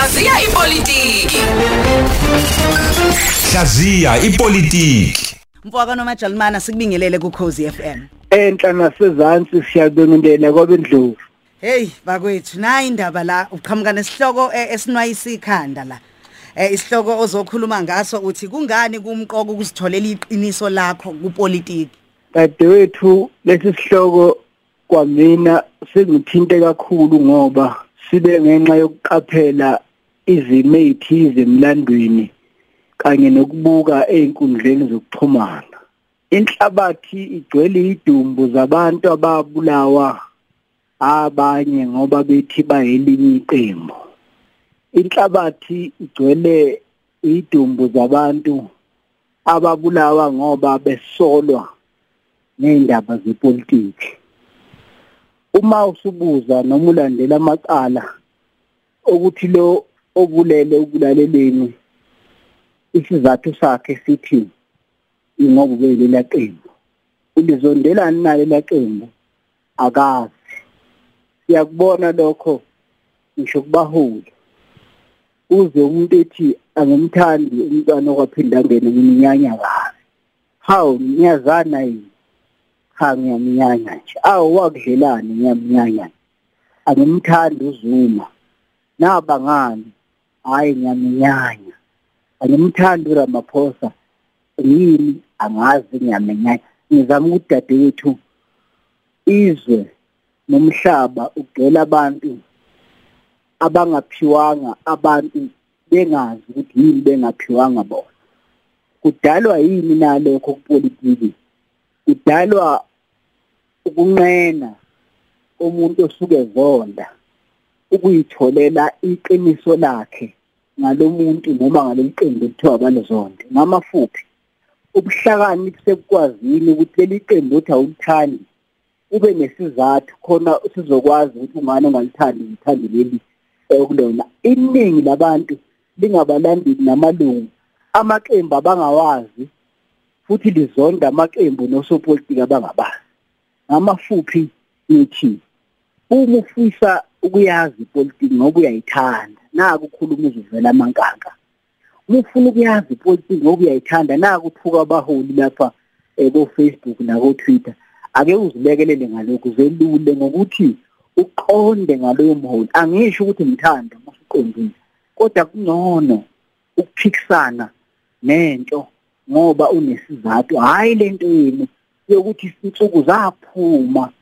Hlaziya ipolitiki. Hlaziya ipolitiki. Mfowaka nomajalimana sikubingelele ku Khosi FM. enhla nasezantsi siyabingelela kwabendlovu Hey bakwethu nayi indaba la uqhamuka nesihloko eh, esinwayisa ikhanda la. Eh isihloko ozokhuluma ngaso uthi kungani kumqoko ukuzitholela iqiniso lakho kupolitiki. dadewethu lesi sihloko kwamina singithinte kakhulu ngoba sibe ngenxa yokuqaphela izimo ezithize emlandweni kanye nokubuka einkundleni zokuxhumana. Inhlabathi igcwele idumbu zabantu ababulawa abanye ngoba bethi bayelinye iqembu. Inhlabathi igcwele idumbu zabantu ababulawa ngoba besolwa neindaba zepolitiki. Uma usubuza noma ulandela amacala ukuthi lo obulele ukulaleleni isizathu sakhe sithi ingoba ubelela qembu. Ulizondelani nalo laqembu akazi. Siyakubona lokho ngisho kubaholi. Uze umuntu ethi angimthandi umntwana okwaphinda angene ngiminyanya kabi hawu ngiyazana yini? Cha ngiyaminyanya nje. Awu wakudlelani ngiyaminyanya angimthandi uzuma. Naba ngani? Hayi ngiyaminyanya angimthandi uRamaphosa. Yini angazi ngiyaminyanya ngizama ukuthi dadewethu izwe nomhlaba ugcwele abantu abangaphiwanga abantu bengazi ukuthi yini bengaphiwanga bona. Kudalwa yini nalokho kupolitiki? Kudalwa ukunqena umuntu osuke ezonda ukuyitholela iqiniso lakhe ngalomuntu noma ngaleqembu ekuthiwa balozonde ngamafuphi? Ubuhlakani sebukwazini ukuthi leli qembu uthi awulithandi ube nesizathu khona sizokwazi ukuthi ungane ungalithandi ngithandi leli okulona iningi labantu lingabalandeli namalungu amaqembu abangawazi futhi lizonda amaqembu nosopolitiki abangabazi. Ngamafuphi ngithi uma ufisa ukuyazi ipolitiki ngoba uyayithanda. Naku ukhuluma uzuvela amankanka uma ufuna ukuyazi ipolitiki ngoba uyayithanda naku uthuka abaholi lapha eko Facebook nako Twitter ake uzilekelele ngalokhu zelule ngokuthi uqonde ngaloyo mholi. Angisho ukuthi ngithanda masuqondile kodwa kungcono ukuphikisana nento ngoba unesizathu. Hayi lento yini yokuthi insuku zaphuma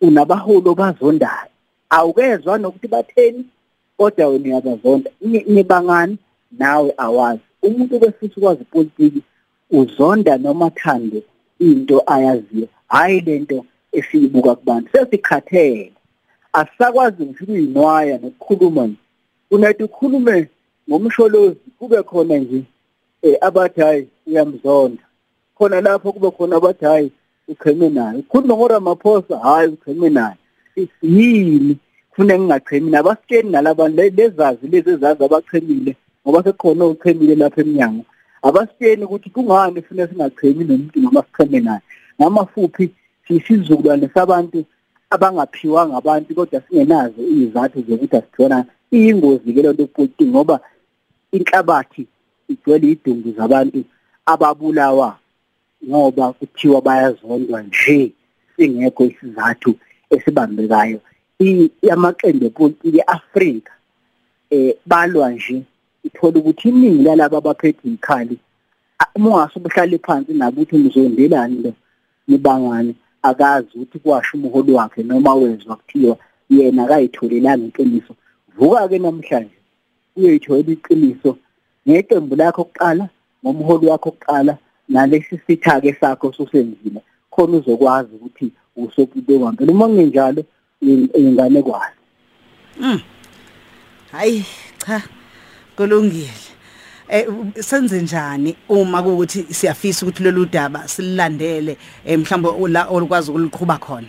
unabaholi obazondayo. Awukezwa nokuthi batheni kodwa wena uyabazonda. Nibangani nawe awazi. Umuntu befisa ukwazi ipolitiki uzonda noma thande into ayaziyo. Hayi lento esiyibuka kubantu. Sesikhathele. Asisakwazi ngisho ukuyinwaya nokukhuluma nje. Unathi ukhulume ngomsholozi kube khona nje eh abathi hayi uyamzonda. Khona lapho kube khona abathi hayi ucheme naye. Ukhuluma ngoRamaphosa hayi ucheme naye. Yini? Kufanele ngingachemi nabasitsheni nalabantu lezazi lezi ezazi abachemile ngoba sekhona uchemile lapha eminyango abasitsheni ukuthi kungani kufanele singachemi nomuntu noma sicheme naye? Ngamafuphi sisizukulwane sabantu abangaphiwanga abantu kodwa singenazo izathu zokuthi asithona iyingozi ke lento politiki ngoba inhlabathi igcwele idumbu zabantu ababulawa ngoba kuthiwa bayazondwa nje. Singekho isizathu esibambekayo. Amaqembu epolitiki eAfrika eh balwa nje ithola ukuthi iningi lalabo abaphethe ikhali uma ungasubuhlala phansi nabo uthi nizondelani lo nibangani akazi ukuthi kwasho umuholi wakhe noma wezwa kuthiwa yena akayitholelanga iqiniso. Vuka ke namhlanje uyoyithola iqiniso ngeqembu lakho kuqala ngomholi wakho kuqala nalesi sithake sakho susenzile khona uzokwazi ukuthi usopite kwampela uma kungenjalo ingane kwazi Mm. Hayi cha kulungile. Eh senze njani uma kuukuthi siyafisa ukuthi lolu daba sililandele eh mhlawumbe la olukwazi ukuliqhuba khona.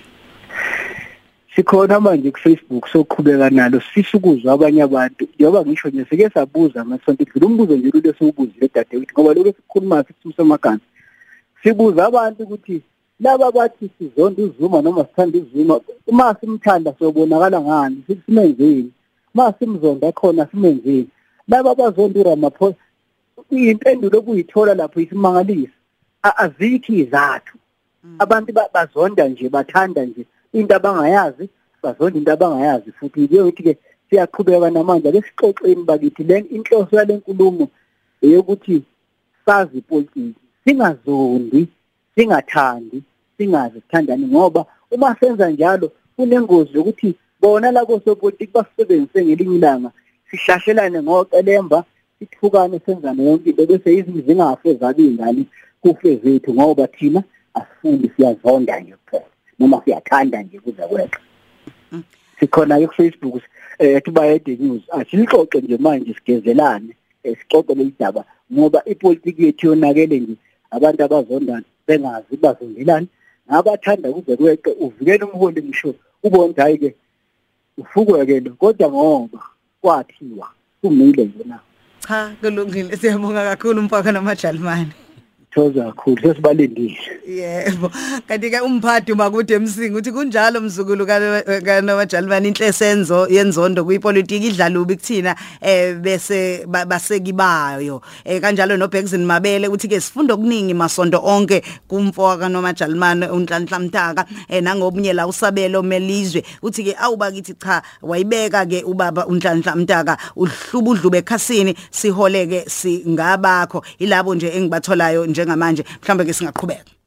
sikhona manje ku-Facebook soqhubeka nalo sifisa ukuzwa abanye abantu njengoba ngisho nje sike sabuza amasonto edlule umbuzo nje lule siwubuzile dadewethu ngoba lokho sikhuluma sikuthumisa amagama sibuza abantu ukuthi laba bathi sizonda uzuma noma sithanda uzuma uma simthanda sobonakala ngani? Simenzeni. Masimzonda khona simenzile laba abazonda uRamaphosa impendulo okuyithola lapho isimangalisa azikho izathu. Abantu bazonda nje bathanda nje. Into abangayazi bazonda into abangayazi futhi. Kuyokuthi ke siyaqhubeka namandla. Lesixoxeni bakithi le inhloso yale nkulumo eyokuthi sazi ipolitiki. Singazondi singathandi. Singazi sithandani ngoba uma senza njalo kunengozi yokuthi bona la kosopolitiki basebenzise ngelinye ilanga sihlahlela ngocelemba sithukane senzane yonke into bese izinto zingafe zabe ingane kufe zethu ngoba thina asifundi siyazonda nje kuphela noma siyathanda nje kuze kweqa. Sikhona ke ku Facebook eh tubayede news. Asixoxe nje manje sigezelane sixoxe le daba ngoba ipolitiki yethu yonakele nje abantu abazondana bengazi bazondelani nabathanda kuze kweqe uvikele umholi ngisho ubone hayi ke ufukweke lo kodwa ngoba kwathiwa kumile nje na cha kulungile. Siyabonga kakhulu mfaka namajalimane thoza kakhulu sesibalindile. Yebo. Kanti ke umphathi makude emsingi uthi kunjalo mzukulu kanomajalimane inhlesenzo yenzondo kuyipolitiki idlala ubi kuthina eh bese basekibayo. Eh kanjalo noBexin Mabele uthi ke sifunda okuningi masonto onke kumfo kanomajalimane unhlanhla mtaka eh nangobunye la usabelo melizwe uthi ke awuba kithi cha wayibeka ke ubaba unhlanhla mtaka uhluba udlube ekhasini siholeke singabakho. Ilabo nje engibatholayo njengamanje mhlambe ke singaqhubeka.